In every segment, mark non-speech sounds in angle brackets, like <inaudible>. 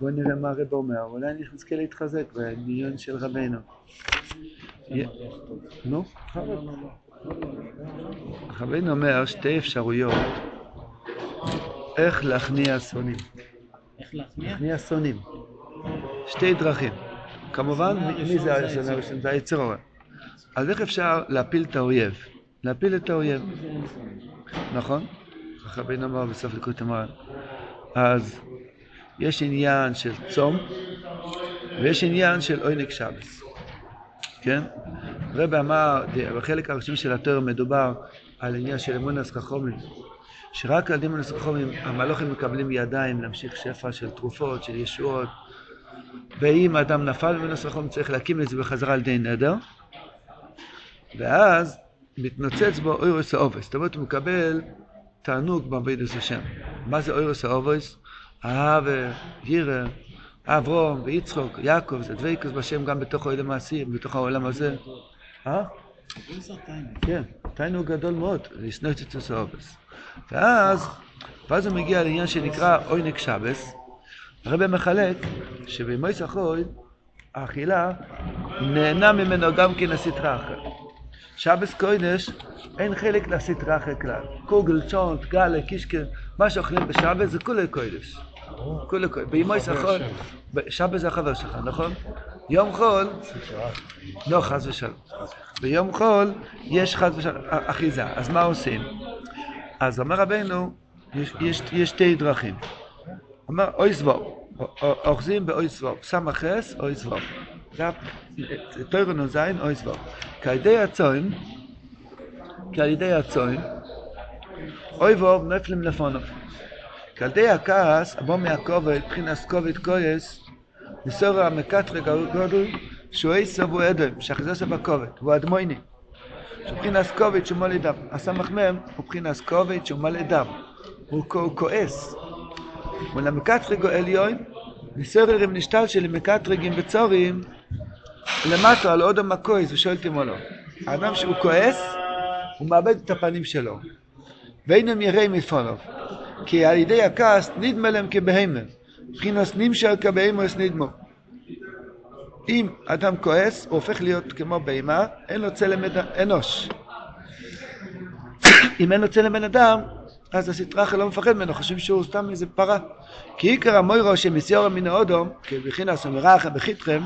בואו נראה מה הרב אומר, אולי נזכה להתחזק בדיון של רבנו. נו, רבנו אומר שתי אפשרויות איך להכניע שונאים. איך להכניע? להכניע שונאים. שתי דרכים. כמובן, מי זה השונא הראשון? זה היצר. אז איך אפשר להפיל את האויב? להפיל את האויב. נכון? ככה רבינו אמר בסוף ליקוד המרן. אז יש עניין של צום ויש עניין של עונג שבס. כן? רבי אמר, בחלק הראשון של התואר מדובר על עניין של אמונס חכומים, שרק על אמונס חכומים המלוכים מקבלים ידיים להמשיך שפע של תרופות, של ישועות, ואם אדם נפל במונס חכומים צריך להקים את זה בחזרה על ידי נדר, ואז מתנוצץ בו אורות האבות, זאת אומרת הוא מקבל תענוג בעבודת השם. מה זה אורות האבות? אהבה, יראה, אברהם ויצחק, יעקב, זה דבקות בשם גם בתוך העולם המעשי, בתוך העולם הזה. אה? כן, תענוג גדול מאוד, לשנוא את התאוות. ואז, ואז הוא מגיע לעניין שנקרא עונג שבת. הרב מחלק שבימות החול, האכילה נהנה ממנו גם כן הסטרה אחרת. שבס קוידש אין חלק לסטרה כלל. קוגל, צ'ונט, גאלה, קישקה, מה שאוכלים בשבס זה כולי קוידש. כולי קוידש. בימויס החול, שבס זה החבר שלך, נכון? יום חול, לא חס ושלום. ביום חול יש חס ושלום אחיזה, אז מה עושים? אז אומר רבנו, יש, יש, יש שתי דרכים. אומר אוי סבור, אוחזים באוי סבור, סמא חס אוי סבור. זה תוירו נ"ז אוי סבור. כעל ידי הצוין, כעל ידי הצוין, אוי ואוב נפלים לפונו. כעל ידי הכעס, אבוא מהכובד, מבחינת כובד כועס, נסור המקטרי גודל, שהוא עשב הוא אדם, שאחזס בכובד, הוא אדמויני. שבחינס כובד שהוא מלא דם. הסמך מם הוא בחינס כובד שהוא מלא דם. הוא כועס. ולמקטרי עליון, נסוררים נשתל של מקטרגים וצורים, למטה על עוד המקויס ושואל תימולו. האדם שהוא כועס, הוא מאבד את הפנים שלו. ואינם יראי מפונוב. כי על ידי הכעס נדמה להם כבהמה. מבחינס נמשל כבהמוס נדמו. אם אדם כועס, הוא הופך להיות כמו בהמה, אין לו צלם אנוש. <coughs> אם אין לו צלם בן אדם, אז הסטרחה לא מפחד ממנו, חושבים שהוא סתם איזה פרה. כי עיקר המוירו שמסיורה מן האודום, כבחינס ומרחה בחיתכם,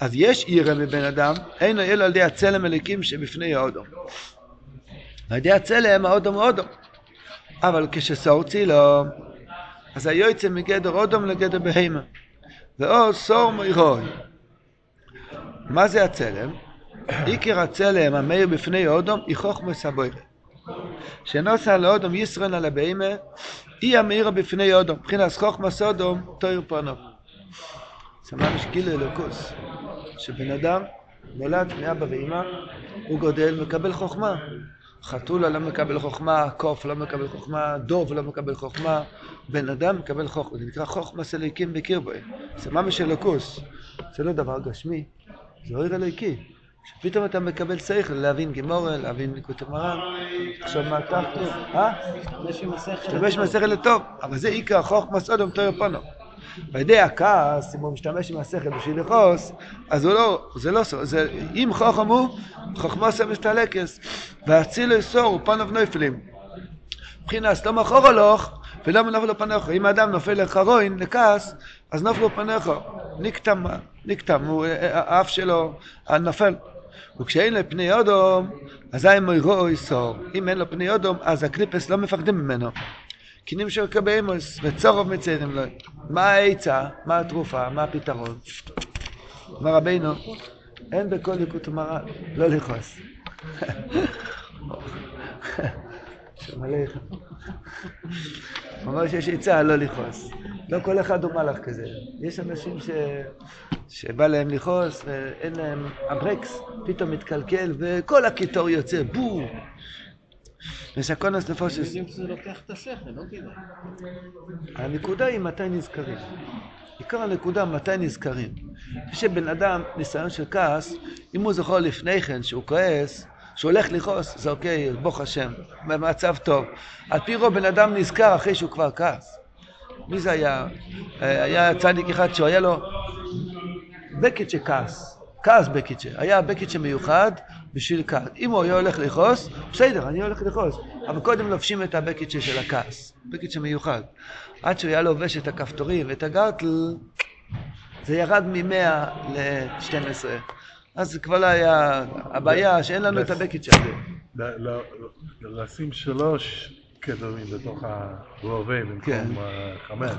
אז יש עירה מבן אדם, אין אלא על ידי הצלם אליקים שבפני האודום. על ידי הצלם האודום הוא אודום. אבל כשסורצי לו, אז היועצה מגדר אודום לגדר בהמה. ואו סור מוירוי. מה זה הצלם? <coughs> עיקר הצלם המאיר בפני אודום היא חוכמה סבוירה. שנוסע לאודום ישרן על הבהמה, היא המאירה בפני אודום. מבחינת חוכמה סודום, תויר פונו. זה ממש גיל אלוקוס. שבן אדם נולד מאבא ואמא, הוא גודל, מקבל חוכמה. חתולה לא מקבל חוכמה, קוף לא מקבל חוכמה, דוב לא מקבל חוכמה, בן אדם מקבל חוכמה, זה נקרא חוכמה סליקים בקרבוי, זה ממש אלוקוס, זה לא דבר גשמי, זה אויר אלוקי. שפתאום אתה מקבל שכל להבין גימורה, להבין ניקוד המרן, עכשיו מה תחתו, אה? להשתמש עם השכל לטוב, אבל זה עיקר חוכמה סודום תויר פונו. ועל ידי הכעס, אם הוא משתמש עם השכל בשביל לכעוס, אז הוא לא, זה לא סור, זה, אם חוכם הוא, חוכמו מסתלקס, והציל לסור, הוא פניו נופלים. מבחינת לא מחור הולוך, ולא מנופל לו פניך. אם האדם נופל לחרוין, לכעס, אז נופל לו פניך. נקטם, נקטם, הוא, האף שלו נופל. וכשאין לו פני אודום, אזי מוירו יסור. אם אין לו פני אודום, אז הקליפס לא מפחדים ממנו. כי נמשך כבהמוס, וצורוב מציירים לו. מה העצה? מה התרופה? מה הפתרון? אומר רבינו, אין בכל ליקוט ומרן, לא לכעוס. הוא אומר שיש עצה לא לכעוס. לא כל אחד הוא מלאך כזה. יש אנשים ש... שבא להם לכעוס ואין להם, הברקס פתאום מתקלקל וכל הקיטור יוצא, בום! ושקונס נפושס. יודעים שזה לוקח את השכל, לא. הנקודה היא מתי נזכרים. עיקר הנקודה מתי נזכרים. כשבן אדם, ניסיון של כעס, אם הוא זוכר לפני כן שהוא כועס, שהוא הולך לכעוס, זה אוקיי, ברוך השם, במצב טוב. על פי רוב בן אדם נזכר אחרי שהוא כבר כעס. מי זה היה? אה, היה צדיק אחד שהוא היה לו בקיצ'ה כעס, כעס בקיצ'ה. היה בקיצ'ה מיוחד בשביל כעס. אם הוא היה הולך לכעוס, בסדר, אני הולך לכעוס. אבל קודם לובשים את הבקיצ'ה של הכעס. בקיצ'ה מיוחד. עד שהוא היה לובש את הכפתורים ואת הגרטל, זה ירד מ-100 ל-12. אז זה כבר לא היה הבעיה שאין לנו את הבקיצ'ה הזה. ל- ל- לשים שלוש כדורים בתוך הרובה כן. במקום אה, חמש.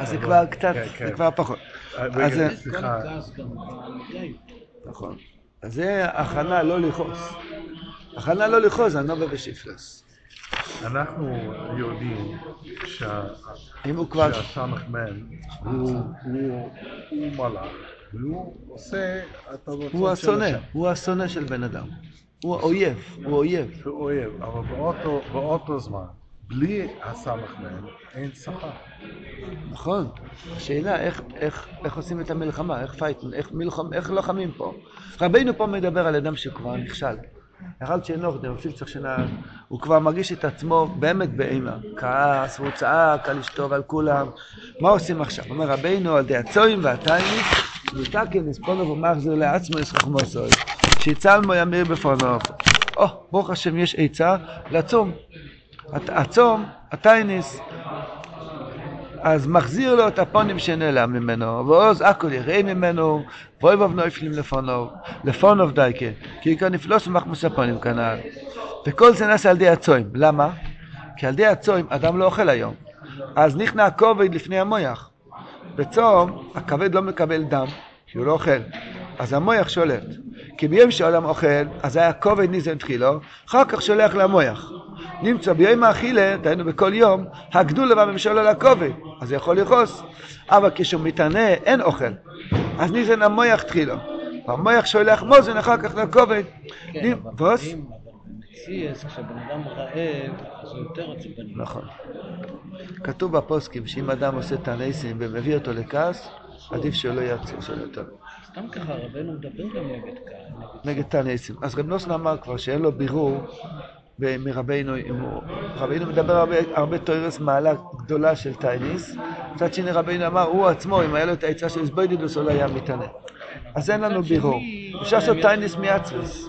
אז זה- זה כבר קצת, כן, זה כן. כבר פחות. אה, זה- סליחה. נכון. זה הכנה לא לכעוס. הכנה לא לכעוס, הנובה ושיפלס. אנחנו יודעים שה- אם הוא כבר... שהסמ"ך מן הוא הוא- הוא מלאך והוא עושה את הרצון הוא של השונא. הוא השונא של בן אדם. הוא האויב, הוא אויב. הוא אויב, אבל באותו זמן, בלי הסמ"ך מן, אין שכר. נכון. השאלה איך, איך, איך עושים את המלחמה, איך פייטים, איך, מלחמ, איך לוחמים פה. רבינו פה מדבר על אדם שכבר נכשל. אחד שאינו אפילו צריך שנה, הוא כבר מרגיש את עצמו באמת באימה. כעס, והוא צעק על אשתו ועל כולם. מה עושים עכשיו? אומר רבינו על די הצועים והתייניס, מתקן יספונו ומחזיר לעצמו ישחכמו סוי. שיצלמו ימיר בפונו. או, ברוך השם יש עצה לצום. הצום, התייניס, אז מחזיר לו את הפונים שנעלם ממנו, ועוז הכל יראה ממנו, ואויבוב נויפלים לפונו, לפונוב דייקה, כי כאן נפלוס ומחמוס הפונים כנ"ל. וכל זה נעשה על ידי הצוים. למה? כי על ידי הצוים אדם לא אוכל היום. אז נכנע הכובד לפני המויח. בצום הכבד לא מקבל דם, כי הוא לא אוכל. אז המויח שולט. כי ביום שהעולם אוכל, אז היה כובד ניזן תחילו, אחר כך שולח למויח. נמצא ביום האכילה, דהיינו בכל יום, הגדולה והממשלה לכובד, אז יכול לכעוס. אבל כשהוא מתענה, אין אוכל. אז ניזן המויח תחילו. והמויח שולח מוזן אחר כך לכובד. כן, אבל? אם- במציאס, כשבן אדם רעב, אז הוא יותר עצבני. נכון. כתוב בפוסקים שאם אדם עושה תנסים ומביא אותו לכעס, עדיף שלא יעצור שלא יותר. סתם ככה, רבנו מדבר גם נגד קהל. נגד תנסים. אז רב נוסן אמר כבר שאין לו בירור הוא- רבינו מדבר הרבה, הרבה תוירס מעלה גדולה של תייניס, מצד שני רבינו אמר, הוא עצמו, אם היה לו את העצה של איזבוידידוס, הוא לא היה מתענה. אז אין לנו בירור. אפשר לעשות הם תייניס מעצמס.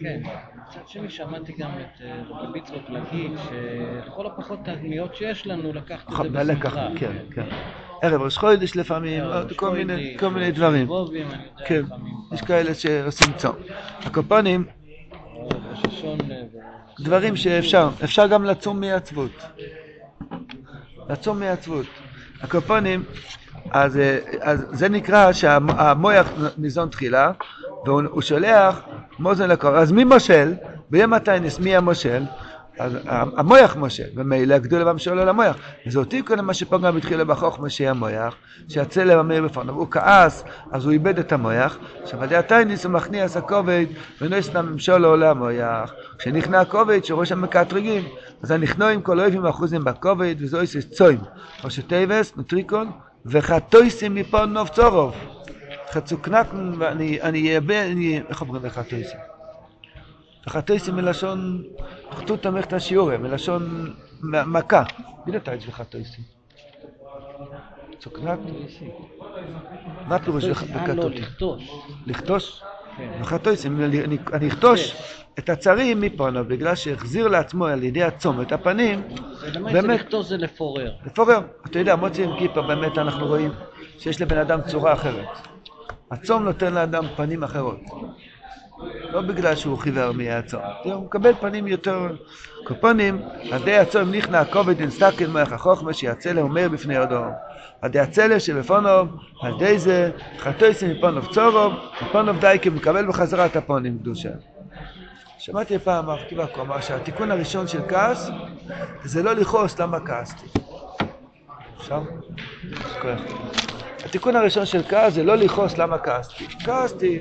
כן. מצד שני, שמעתי גם את אה, רבי ביצרוק להגיד שלכל הפחות תדמיות שיש לנו, לקחת את זה בשמחה. כן, כן. ערב ראש חודש לפעמים, ראש כל מיני- דברים. כן, יש. כאלה שעושים צום. הקופונים, ראש השון, אה, דברים שאפשר, אפשר גם לצום מעצבות. לצום מעצבות. הקופונים, אז, אה, אז זה נקרא שהמויח ניזון תחילה, והוא הוא שולח מוזן לקרוב. אז מי מושל? ביום התיינס מי המושל? אז המויח מושל, ומילא הגדול והמשול על המויח. וזאתי קודם מה שפגם התחילה בחוכמה שיהיה המויח, שיצא למאיר בפניו. הוא כעס, אז הוא איבד את המויח. עכשיו על ידי התיינס הוא מכניס הכובד, ונועס לממשול עולה המויח. כשנכנע הכובד, שראש המקטרגים, אז הנכנוע עם כל אויבים אחוזים בכובד, וזו איסס צוים. ראשי טייבס, נוטריקון, וחטויסים מפה נוב צורוב. חצוקנקן, ואני אני, איך אומרים לחטויסים? וחטויסים מלשון, חטאו תמך את השיעורי, מלשון מכה. מי נתן את זה לחטויסים? צוקנקן? מה פירוש אה, לא, בקטותי? לכתוש. לכתוש? כן. וחטויסים, אני אכתוש את הצרים מפונו, בגלל שהחזיר לעצמו על ידי הצום את הפנים, באמת. לכתוש זה לפורר. לפורר. אתה יודע, מוציא עם כיפה, באמת אנחנו רואים שיש לבן אדם צורה אחרת. הצום נותן לאדם פנים אחרות. לא בגלל שהוא חיוור מהצום, הוא מקבל פנים יותר... קופונים, עדי הצום נכנע הכובד אינסטקל מוח החוכמה שיצא לאומר בפני אדום. עדי הצלע שבפונוב, על ידי זה חטויסים מפונוב צורוב, מפונוב דייקי מקבל בחזרה את הפונים קדושה. שמעתי פעם הרב קיבק, הוא אמר שהתיקון הראשון של כעס זה לא לכעוס למה כעסתי. אפשר? התיקון הראשון של כעס זה לא לכעוס למה כעסתי. כעסתי,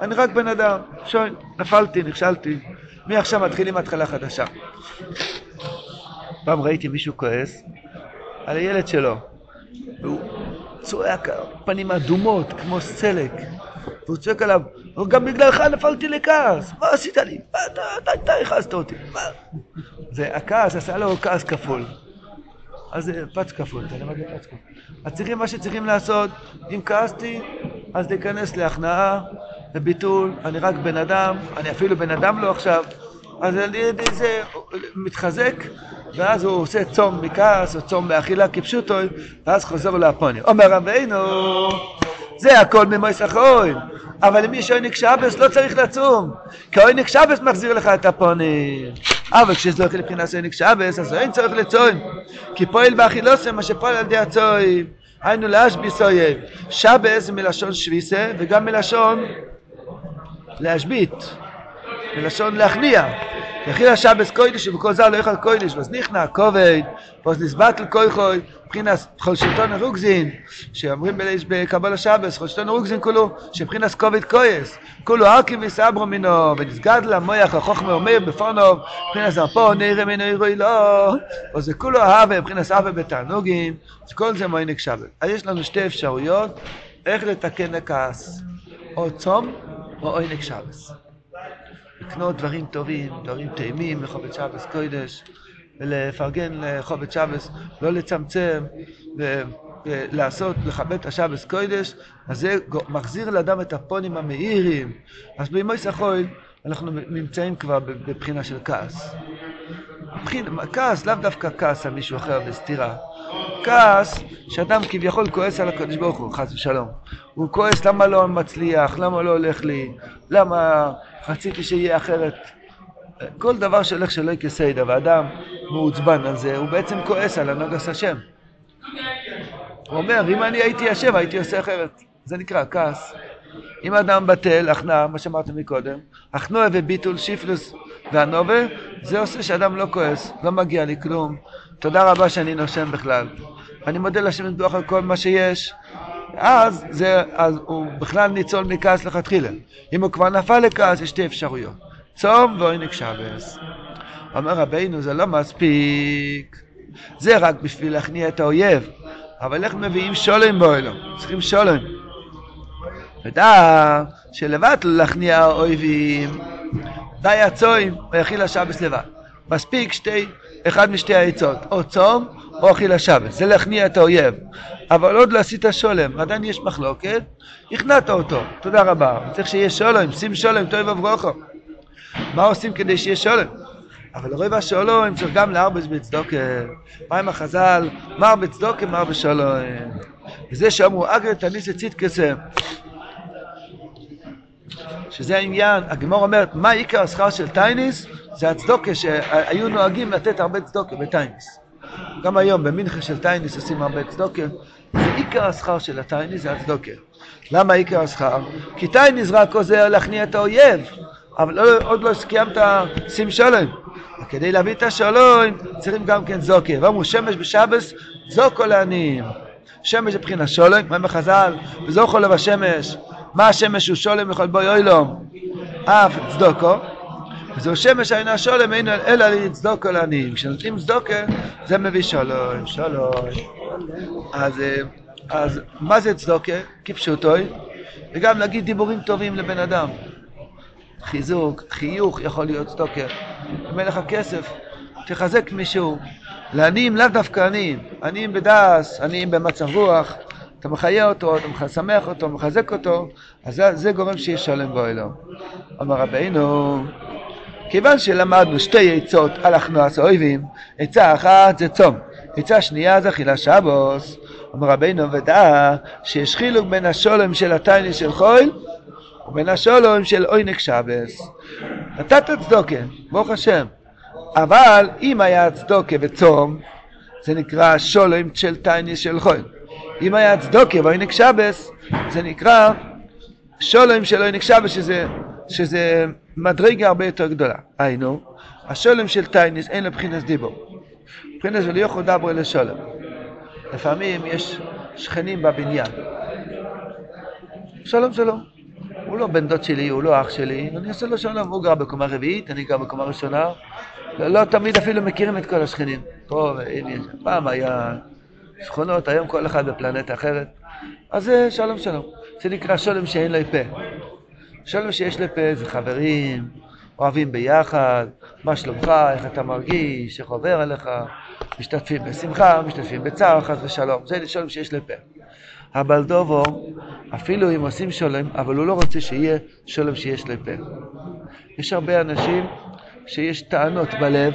אני רק בן אדם, שוי, נפלתי, נכשלתי, מעכשיו מתחילים התחלה חדשה. פעם ראיתי מישהו כועס על הילד שלו, והוא צועק, פנים אדומות כמו סלק, והוא צועק עליו, הוא גם בגללך נפלתי לכעס, מה עשית לי? אתה, אתה, הכעסת אותי? זה, הכעס עשה לו כעס כפול. אז יודע מה זה פץ כפול? אז צריכים מה שצריכים לעשות, אם כעסתי, אז להיכנס להכנעה, לביטול, אני רק בן אדם, אני אפילו בן אדם לא עכשיו, אז על ידי זה מתחזק, ואז הוא עושה צום מכעס, או צום מאכילה כפשוטו, ואז חוזר לפונים. אומר רבינו, זה הכל ממויס אחרון. אבל אם יש עונג שבס לא צריך לצום, כי עונג שבס מחזיר לך את הפונים. אבל כשזה לא מבחינת עונג שבס, אז אין צורך לצום. כי פועל באכילוסם מה שפועל על ידי הצוים. היינו להשביס אויב. שבס מלשון שביסה וגם מלשון להשבית. מלשון להכניע. יחיל השבס קוידש ובכל זר לא יאכל קוידש, ואז נכנע כובד, ואז נסבט לכויכוי, מבחינת חולשתון הרוגזין, שאומרים בקבל השבס, חולשתון הרוגזין כולו, שבחינת כובד כויס, כולו ארקי וסברו מינו, ונסגד למויח החוכמה אומר בפונוב, מבחינת זרפו נראה מינו ירוי לא, או זה כולו אהבה, מבחינת אהבה בתענוגים, כל זה מוינק שבת. אז יש לנו שתי אפשרויות איך לתקן הכעס, או צום או עונג שבס. לקנות דברים טובים, דברים טעימים לחובד שבס קוידש, ולפרגן לחובד שבס, לא לצמצם, ולעשות, לכבד את השבס קוידש, אז זה מחזיר לאדם את הפונים המאירים. אז בימי סחוי אנחנו נמצאים כבר בבחינה של כעס. בחינה, כעס, לאו דווקא כעס על מישהו אחר בסתירה. כעס שאדם כביכול כועס על הקדוש ברוך הוא, חס ושלום. הוא כועס למה לא מצליח, למה לא הולך לי, למה רציתי שיהיה אחרת. כל דבר שהולך שלא כסיידה, ואדם מעוצבן על זה, הוא בעצם כועס על הנוגס השם. הוא אומר, אם אני הייתי השם, הייתי עושה אחרת. זה נקרא כעס. אם אדם בטל, הכנעה, מה שאמרתי מקודם, הכנוע וביטול, שיפלוס והנובה, זה עושה שאדם לא כועס, לא מגיע לי כלום. תודה רבה שאני נושם בכלל. אני מודה לשם לטבוח על כל מה שיש. אז, זה, אז הוא בכלל ניצול מכעס לכתחילה. אם הוא כבר נפל לכעס, יש שתי אפשרויות. צום ועונג שבס. אומר רבינו, זה לא מספיק. זה רק בשביל להכניע את האויב. אבל איך מביאים שולם באוהלו? צריכים שולם. ודע שלבד להכניע האויבים, די הצוים, ויכיל השבס לבד. מספיק שתי, אחד משתי העצות, או צום או אכיל השבס, זה להכניע את האויב. אבל עוד לא עשית שולם, עדיין יש מחלוקת, הכנעת אותו, תודה רבה. צריך שיהיה שולם, שים שולם, טוב וברוכו. מה עושים כדי שיהיה שולם? אבל רוב השלום צריך גם להרבש בצדוקה. מה עם החז"ל? מר בצדוקה, מר בשלום. וזה שאמרו, אגרא דתעניתא צדקתא. שזה העניין, הגמרא אומרת, מה עיקר השכר של תענית? זה הצדקה שהיו נוהגים לתת הרבה צדקה בתענית. גם היום במנחה של תענית עושים הרבה צדקה. זה עיקר השכר של התענית, זה הצדקה. למה עיקר השכר? כי תענית רק עוזר להכניע את האויב, אבל לא, עוד לא קיימת שים שלום. כדי להביא את השלום צריכים גם כן צדקה. ואמרו שמש בשבת זוקו לעניים. שמש זה שולם, מה בחז"ל? וזוכו לו בשמש. מה השמש הוא שולם לכל בו יוילום? אף צדוקו. וזהו שמש אינה שולם אין אלא לצדוקו לעניים. כשנותנים צדוקה זה מביא שלום, שלום. אז, אז מה זה צדוקה? כפשוטוי. וגם להגיד דיבורים טובים לבן אדם. חיזוק, חיוך יכול להיות צדוקה. אם אין לך כסף, תחזק מישהו. לעניים לאו דווקא עניים, עניים בדעס, עניים במצב רוח, אתה מחיה אותו, אתה משמח אותו, מחזק אותו, אז זה, זה גורם שיהיה שלם באלוהים. אמר רבינו, כיוון שלמדנו שתי עצות על הכנועס האויבים, עצה אחת זה צום, עצה שנייה זה אכילה שבוס. אמר רבינו ודע שיש חילוק בין השולם של התייני של חול ובין השולם של עוינק שבס. נתת צדוקה, ברוך השם, אבל אם היה צדוקה וצום, זה נקרא שולם של תייני של חול. אם היה צדוקה ועוינק שבס, זה נקרא שולם של עוינק שבס, שזה, שזה מדרגה הרבה יותר גדולה. היינו, השולם של טייניס אין לו בחינס דיבור. בחינס ולא יכול דברו אל השולם. לפעמים יש שכנים בבניין. שלום שלום. הוא לא בן דוד שלי, הוא לא אח שלי, אני אעשה לו שלום. הוא גר בקומה רביעית, אני גר בקומה ראשונה. לא, לא תמיד אפילו מכירים את כל השכנים. פה, הנה, פעם היה שכונות, היום כל אחד בפלנטה אחרת. אז זה שלום שלום. זה נקרא שלום שאין לו פה. שלום שיש לפה זה חברים, אוהבים ביחד, מה שלומך, איך אתה מרגיש, איך עובר עליך, משתתפים בשמחה, משתתפים בצער, חס ושלום. זה שלום שיש לפה. הבלדובו, אפילו אם עושים שולם, אבל הוא לא רוצה שיהיה שולם שיש לפה. יש הרבה אנשים שיש טענות בלב,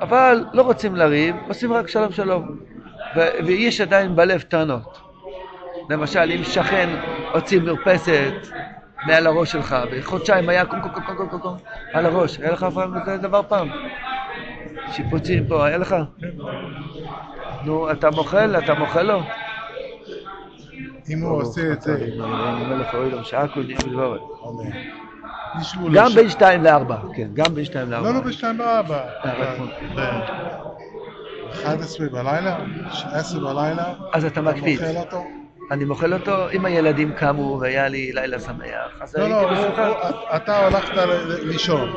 אבל לא רוצים לריב, עושים רק שלום שלום. ו- ויש עדיין בלב טענות. למשל, אם שכן הוציא מרפסת מעל הראש שלך, וחודשיים היה קום קום קום קום קום קום על הראש, היה לך כזה דבר פעם? שיפוצים פה, היה לך? נו, אתה מוחל? אתה מוחל לו? אם הוא עושה את זה, מלך אוהל שעה כל דין ודברת. גם בין שתיים לארבע, כן, גם בין שתיים לארבע. לא, לא, בשתיים בארבע. אה, רק פה. ב-11 בלילה, 10 בלילה. אז אתה מקפיד. מוכל אותו? אני מוכל אותו, אם הילדים קמו והיה לי לילה שמח, אז לא, הייתי לא, בשמחה. הוא- אתה הלכת לישון.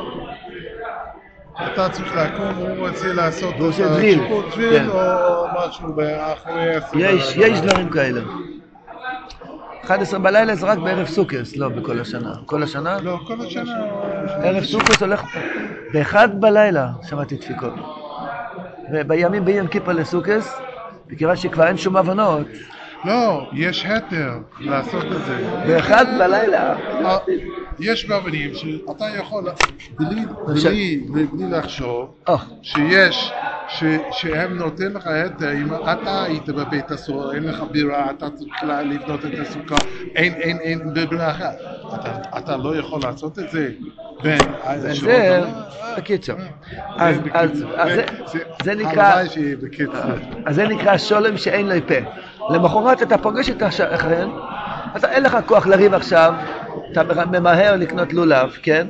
אתה צריך לקום, הוא רוצה לעשות את. השיפוט כן. דריל או משהו באחורי עשר. יש דברים כאלה. 11 בלילה זה רק בערב סוכרס, לא בכל השנה. כל השנה? לא, כל השנה... ערב סוכרס הולך... באחד בלילה שמעתי דפיקות. ובימים בין יום כיפר לסוכרס, מכיוון שכבר אין שום הבנות, לא, יש היתר לעשות את זה. באחד בלילה, אה, יש מאמינים שאתה יכול, בלי, בלי, בלי לחשוב, או, שיש, ש, שהם נותן לך היתר, אם אתה היית בבית הסוהר, אין לך בירה, אתה צריך לבנות את הסוכה, אין, אין, אין ברירה אחת. אתה, אתה לא יכול לעשות את זה. אה, זה אז- בקיצור. אז זה- נקרא-. אז זה נקרא שולם שאין לו פה. למחרת אתה פוגש את השכן, אתה אין לך כוח לריב עכשיו, אתה ממהר לקנות לולב, כן?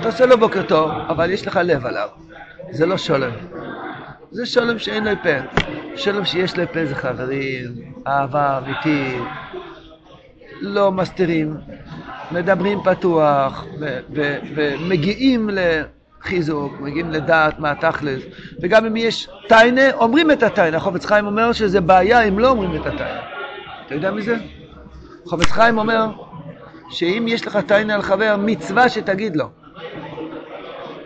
אתה עושה לו בוקר טוב, אבל יש לך לב עליו. זה לא שולם. זה שולם שאין לו פה. שולם שיש לו פה זה חברים, אהבה אמיתית, לא מסתירים, מדברים פתוח, ו- ו- לחיזוק, מגיעים לדעת מה התכלס, וגם אם יש טיינה, אומרים את הטיינה. החופץ חיים אומר שזה בעיה אם לא אומרים את הטיינה. אתה יודע מזה? חופץ חיים אומר שאם יש לך טיינה על חבר, מצווה שתגיד לו.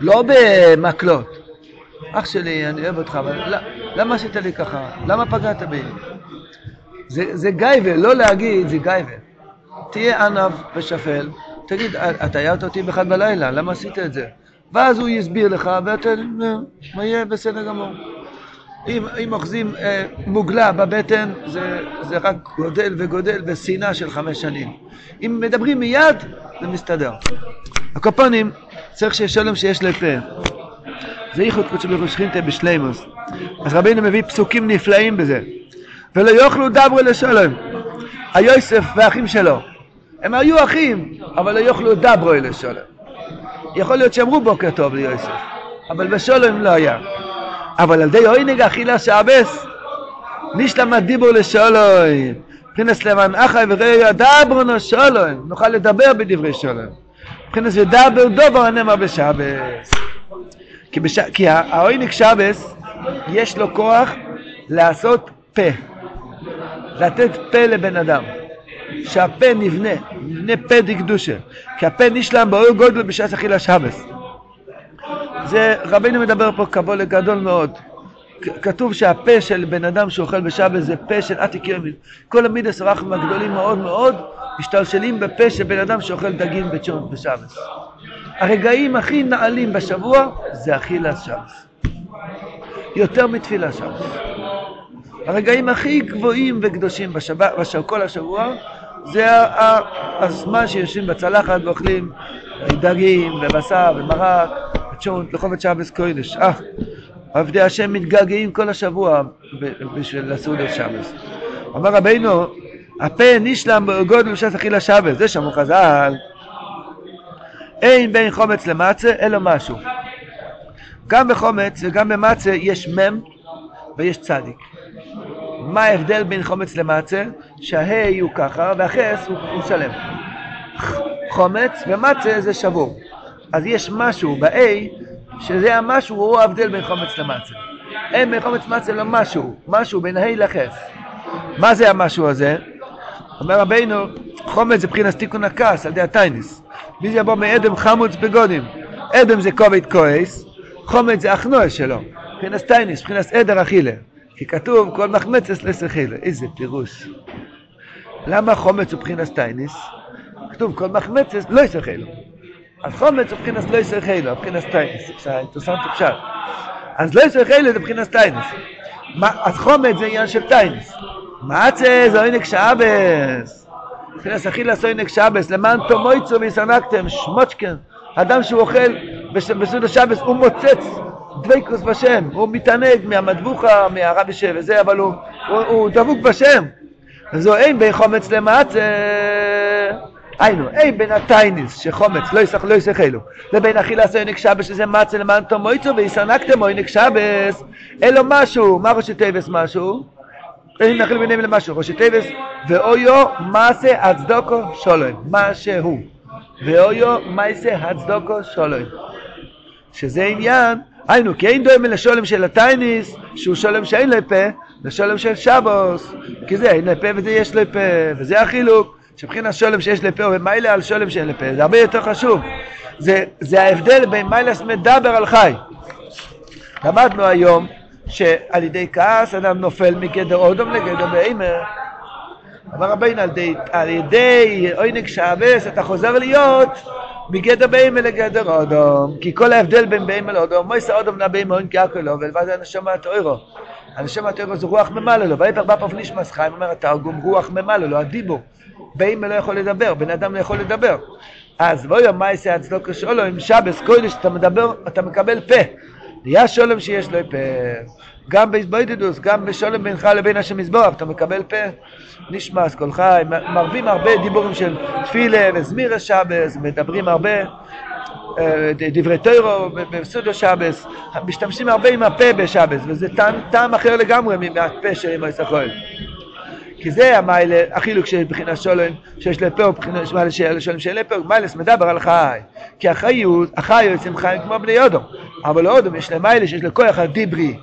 לא במקלות. אח שלי, אני אוהב אותך, אבל למה עשית לי ככה? למה פגעת בי? זה, זה גייבה, לא להגיד, זה גייבה. תהיה ענב ושפל, תגיד, אתה הערת אותי באחד בלילה, למה עשית את זה? ואז הוא יסביר לך, ואתה, נו, מה יהיה בסדר גמור. אם, אם אוחזים אה, מוגלה בבטן, זה, זה רק גודל וגודל בשנאה של חמש שנים. אם מדברים מיד, זה מסתדר. הקופונים, צריך שיהיה שלום שיש לפה. זה ייחוד קודשו ברוך שכינתה בשלימוס. אז רבינו מביא פסוקים נפלאים בזה. ולא יאכלו דברו לשלום. היוסף והאחים שלו. הם היו אחים, אבל לא יאכלו דברו לשלום. יכול להיות שאמרו בוקר טוב ליוסף, אבל בשלום לא היה. אבל על די עוינג אכילה שעבס, נשלם הדיבור לשלום. מבחינת למען אחי ורעי דברו נשלום. נוכל לדבר בדברי שלום. מבחינת ודבר דובר הנאמר בשבס. כי, בש... כי העוינג שבס, יש לו כוח לעשות פה. לתת פה לבן אדם. שהפה נבנה, נבנה פה דקדושה. כי הפה נשלם באור גודל בשעת אכילה שבס. זה, רבינו מדבר פה קבולה גדול מאוד. כתוב שהפה של בן אדם שאוכל בשבס זה פה של עתיק יומין. כל המידס הרחמים הגדולים מאוד מאוד משתלשלים בפה של בן אדם שאוכל דגים בצ'ון בשבס. הרגעים הכי נעלים בשבוע זה אכילת שבס. יותר מתפילה שבס. הרגעים הכי גבוהים וקדושים בשבת, בשב, כל השבוע זה הזמן שיושבים בצלחת ואוכלים דגים ובשר ומרק וצ'ונט לחובת שבס קודש. אה, עבדי השם מתגעגעים כל השבוע בשביל הסעודת שבס. אמר רבינו, הפה נשלם בגודל בשעת אכילה שבס, זה שמעו חז"ל. אין בין חומץ למצה אלא משהו. גם בחומץ וגם במצה יש מם ויש צדיק. מה ההבדל בין חומץ למצה? שההי הוא ככה והחס הוא, הוא שלם. חומץ ומצה זה שבור. אז יש משהו ב-A שזה המשהו הוא ההבדל בין חומץ למצה. אין בין חומץ למצה לא משהו, משהו בין ה' לחס. מה זה המשהו הזה? אומר רבינו, חומץ זה מבחינת תיקון הכעס על ידי הטייניס. מי זה יבוא מאדם חמוץ בגודים? אדם זה כובד כועס, חומץ זה הכנוע שלו. מבחינת טייניס, מבחינת עדר אכילה. כי כתוב כל מחמצס לסחילה. איזה פירוש. למה חומץ הוא מבחינת טייניס? כתוב כל מחמצס לא יסחילו. אז חומץ הוא מבחינת לא יסחילו, מבחינת טייניס. תוסם תפשט. אז לא יסחילו זה מבחינת טייניס. אז חומץ זה עניין של טייניס. מעצה זה עונג שעבס. מבחינת אכילה זה עונג שעבס. למען תומויצו ויסנקתם, שמוצ'קן. אדם שהוא אוכל בסעוד השבס, הוא מוצץ דבקוס בשם, הוא מתענג מהמדבוכה, מהרב ישב וזה, אבל הוא, הוא, הוא דבוק בשם. זו אין בין חומץ למעצה. היינו, אין בין הטייניס שחומץ לא יסח לא יסחלו, לבין אכילה עונג שבס שזה מצה למען תומויצו ויסנקתם עונג שבס, אין לו משהו, מה ראשי תיבס משהו? אין נחל ביניהם למשהו, ראשי תיבס, ואויו מעשה הצדוקו שולוים, מה שהוא. ואויו מייסה הצדוקו שולוים. שזה עניין, היינו, כי אין דומה לשולם של הטייניס, שהוא שולם שאין לו פה, לשולם של שבוס, כי זה אין לו פה וזה יש לו פה, וזה החילוק, שמבחינת שולם שיש לו פה ומיילה על שולם שאין לו פה, זה הרבה יותר חשוב. זה, זה ההבדל בין מיילס מדבר על חי. למדנו היום שעל ידי כעס אדם נופל מגדר אודום לגדר בהימר. אמר רבינו, על על ידי עונג שעבס אתה חוזר להיות מגדר בהמה לגדר אודום, כי כל ההבדל בין בהמה לאודום, מויסא אודום נא בהמה און כאקו לו, ולבד הנשמה התוירו. הנשמה התוירו זה רוח ממלא לו, ויפר בפוף נשמס חיים, אומר התרגום רוח ממלא לו, הדיבור. בהמה לא יכול לדבר, בן אדם לא יכול לדבר. אז ואוי מה יעשה הצדוקו שלו, עם שבס קודש אתה מדבר, אתה מקבל פה. נהיה שולם שיש לו פה. גם בהתבודדוס, גם בשולם בינך לבין השם מזבוח, אתה מקבל פה, נשמס כל חי, מרבים הרבה דיבורים של תפילה וזמירה שבס, מדברים הרבה דברי טוירו בסודו שבס, משתמשים הרבה עם הפה בשבס, וזה טעם, טעם אחר לגמרי מהפה של אמא ישראל. כי זה המיילה, החילוק של בחינת שולם, שיש לפה, ובחינת מיילה שולם שאין לפה, מיילס מדבר על חי. כי החיות, החי יוצאים חיים כמו בני יודום, אבל לאודום יש להם מיילה שיש לכוח הדיברי.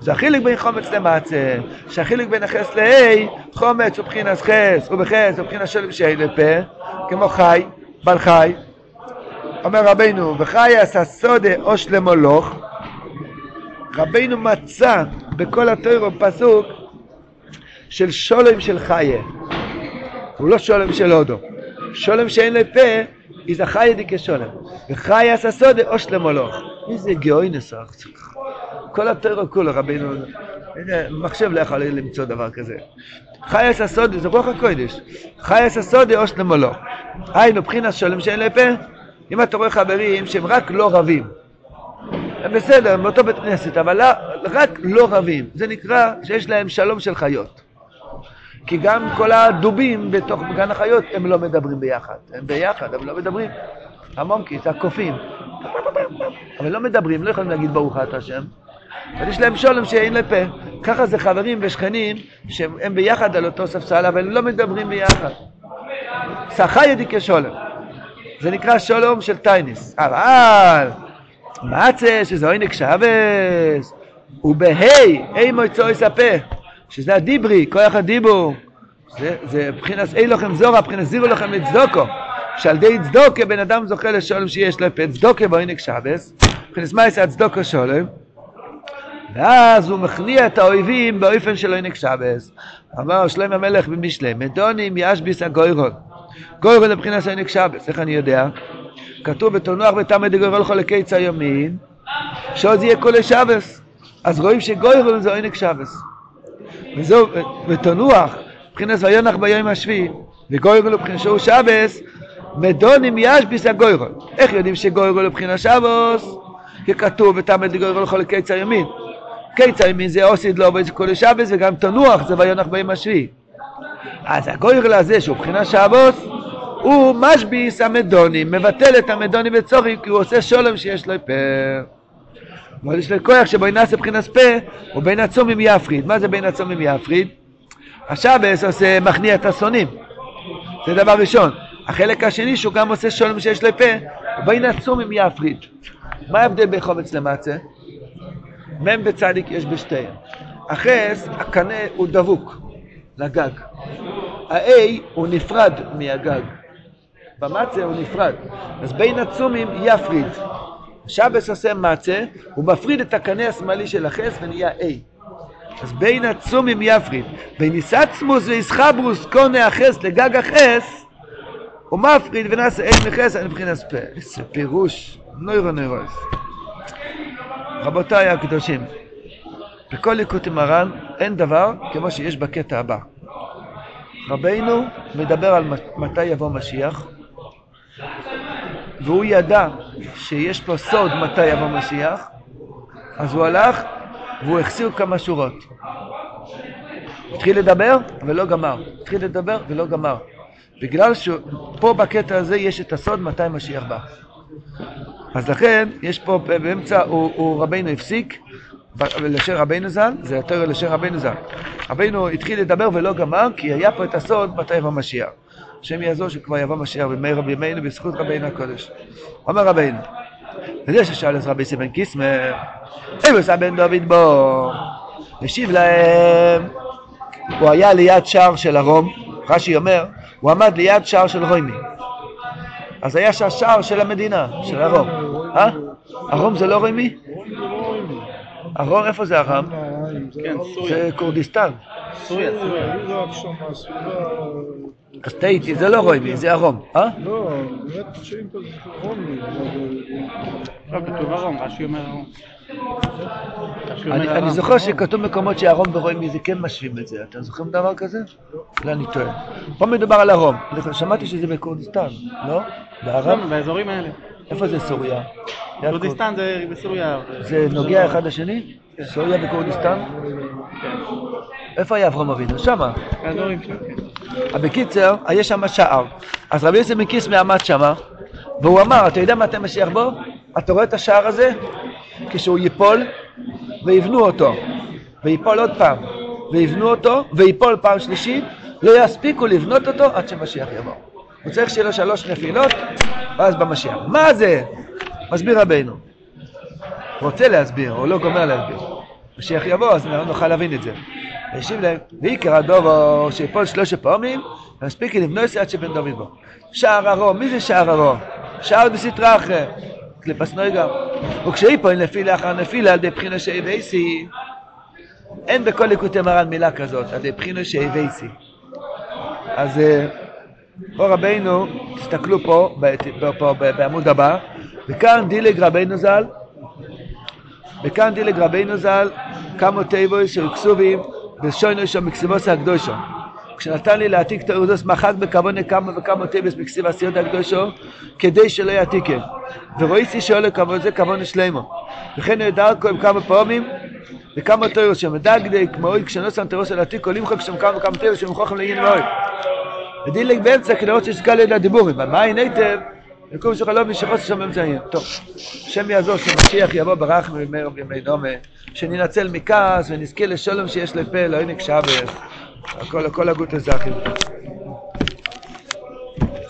זה החילוק בין חומץ למצה, שהחילוק בין החס להי, חומץ הוא בחינת חס, ובחס הוא בחינת שולם שאין לפה, כמו חי, בעל חי. אומר רבינו, וחי עשה סודה או שלמולוך, רבינו מצא בכל התוירו פסוק של שולם של חיה. הוא לא שולם של הודו. שולם שאין לו פה, איזה חיה די כשולם. וחיה עשה סודה או שלמולוך. איזה גאוי נסח. כל התוירו כולו, רבינו, מחשב לא יכול למצוא דבר כזה. חיה עשה סודה, זה רוח הקודש. חיה עשה סודה או שלמולוך. היינו, בחינת שולם שאין לו פה, אם אתה רואה חברים שהם רק לא רבים, הם בסדר, הם באותו בית כנסת, אבל לא, רק לא רבים. זה נקרא שיש להם שלום של חיות. כי גם כל הדובים בתוך גן החיות הם לא מדברים ביחד. הם ביחד, אבל לא מדברים. המומקיס, הקופים. אבל לא מדברים, לא יכולים להגיד ברוך אתה השם. אבל יש להם שולם שאין להם פה. ככה זה חברים ושכנים שהם ביחד על אותו ספסל, אבל הם לא מדברים ביחד. שחה ידי כשולם. זה נקרא שולם של טייניס. אבל, מצה שזה עונג שבס, ובהי, אי מויצו יספה, שזה הדיברי, כוח הדיבור. זה, זה מבחינת אי לכם זורה, מבחינת זירו לכם לצדוקו. שעל ידי צדוקה בן אדם זוכה לשולם שיש לו פה, צדוקה בעונג שבס, מבחינת יעשה הצדוקה שולם, ואז הוא מכניע את האויבים באופן של עונג שבס. אמר שלם המלך במשלי, מדונים ישביס הגוירון. גוירון לבחינת עונג שבס, איך אני יודע? כתוב בתנוח בתמא דגוירון חולקי צא ימין, שעוד יהיה כל השבס. אז רואים שגוירון זה עונג שבס. וזהו, ותנוח, מבחינת ויונח ביום השביעי, וגוירון לבחינת שהוא שבס, מדונים ישביס הגוירון. איך יודעים שגוירון לבחינת שבוס? כי כתוב בתמא דגוירון חולקי צא ימין. קיצר ימין זה אוסיד לא וזה כל השבס וגם תנוח זה ויונח ביום השביעי. אז הגוירל הזה שהוא מבחינת שבוס הוא משביס המדונים, מבטל את המדונים בצורי כי הוא עושה שולם שיש לו פה. אבל יש לו כוח שבו ינעשה מבחינת פה הוא בין הצומים יפריד. מה זה בין הצומים יפריד? השבס עושה מכניע את השונאים. זה דבר ראשון. החלק השני שהוא גם עושה שולם שיש לו פה הוא בין הצומים יפריד. מה ההבדל בין חומץ למצה? מ' בצדיק יש בשתיהם. החס, הקנה הוא דבוק לגג. ה-A הוא נפרד מהגג. במצה הוא נפרד. אז בין הצומים יפריד. שבס עושה מצה, הוא מפריד את הקנה השמאלי של החס ונהיה A. אז בין הצומים יפריד. בין איסצמוס ואיסחברוס קונה החס לגג החס, הוא מפריד ונעשה A מחס על מבחינת פה. פירוש, נוירו נוירוס. רבותיי הקדושים, בכל ליקוטי מרן אין דבר כמו שיש בקטע הבא. רבינו מדבר על מתי יבוא משיח, והוא ידע שיש פה סוד מתי יבוא משיח, אז הוא הלך והוא החסיר כמה שורות. התחיל לדבר ולא גמר, התחיל לדבר ולא גמר. בגלל שפה בקטע הזה יש את הסוד מתי משיח בא. אז לכן, יש פה באמצע, הוא, הוא רבינו הפסיק, לשם רבינו ז"ל, זה יותר לשם רבינו ז"ל. רבינו התחיל לדבר ולא גמר, כי היה פה את הסוד מתי יבוא משיח. השם יעזור שכבר יבוא משיח במהרה בימינו בזכות רבינו הקודש. אומר רבינו, וזה ששאל את רבי סבן קיסמר, עשה בן דוד בו? השיב להם, הוא היה ליד שער של הרום, רש"י אומר, הוא עמד ליד שער של רוימי. אז היה שהשער של המדינה, של הרום. אה? הרום זה לא רוימי? הרום, איפה זה הרם? כן. זה כורדיסטן. סוריה, סוריה. אז טעיתי, זה לא רוימי, זה הרום. אה? לא, באמת שאם אתה רומי, לא, כתוב הרום, רש"י אומר הרום. רש"י אומר אני. זוכר שכתוב מקומות שהרום ורוימי זה כן משווים את זה. אתם זוכרים דבר כזה? לא, אני טועה. פה מדובר על הרום. אני שמעתי שזה בכורדיסטן, לא? לא, באזורים האלה. איפה זה סוריה? כורדיסטן זה בסוריה. זה נוגע אחד לשני? סוריה וכורדיסטן? איפה היה אברהם אבינו? שמה. כן. אבל בקיצר, יש שם שער. אז רבי יוסף מקיסמי עמד שמה, והוא אמר, אתה יודע מתי משיח בו? אתה רואה את השער הזה? כשהוא ייפול, ויבנו אותו. ויפול עוד פעם, ויבנו אותו, ויפול פעם שלישית, לא יספיקו לבנות אותו עד שמשיח יבוא. הוא צריך שיהיה לו שלוש נפילות, ואז במשיח. מה זה? מסביר רבינו. רוצה להסביר, או לא גומר להסביר. משיח יבוא, אז לא נוכל להבין את זה. והשיב להם, ויקרא הדובו שיפול שלושה פעמים, ומספיק לי לבנות עד שבן דוד בו. שער הרום, מי זה שער הרום? שער בסטרא אחר, קליפס נויגה. וכשיפול נפילה אחר נפילה על ידי בחינה שהבייסי, אין בכל ליקוטי מרן מילה כזאת, על ידי בחינה שהבייסי. אז אה, פה רבינו, תסתכלו פה, פה, פה בעמוד הבא, וכאן דילג רבינו ז"ל, וכאן דילג רבינו ז"ל, כמה תיבוס של כסובים בשוינו שם מקסיבוס הקדושו. כשנתן לי להעתיק את האורדוס מחק בכוונה כמה וכמה תיבוס מקסיב הסיעות הקדושו כדי שלא יעתיקם. ורואיסי שואל לכבוד זה כוונה שלמו. וכן נהדר כהן כמה פעמים וכמה תירוס שם. דגדי כמו כשנוסן תירוס על עתיקו למחוק שם כמה וכמה תיבוס שמוכרחם לעניין מאוד. ודילג באמצע כדי לראות שיש קל ליד הדיבורים. אבל מה אין היטב? שלך לא משכוס שם באמצע העניין. טוב, השם יעזור שמשיח יבוא ברח בימי דומה, שננצל מכעס ונזכה לשלום שיש לפה, לא כשבת. הכל, הכל הגות הזכים.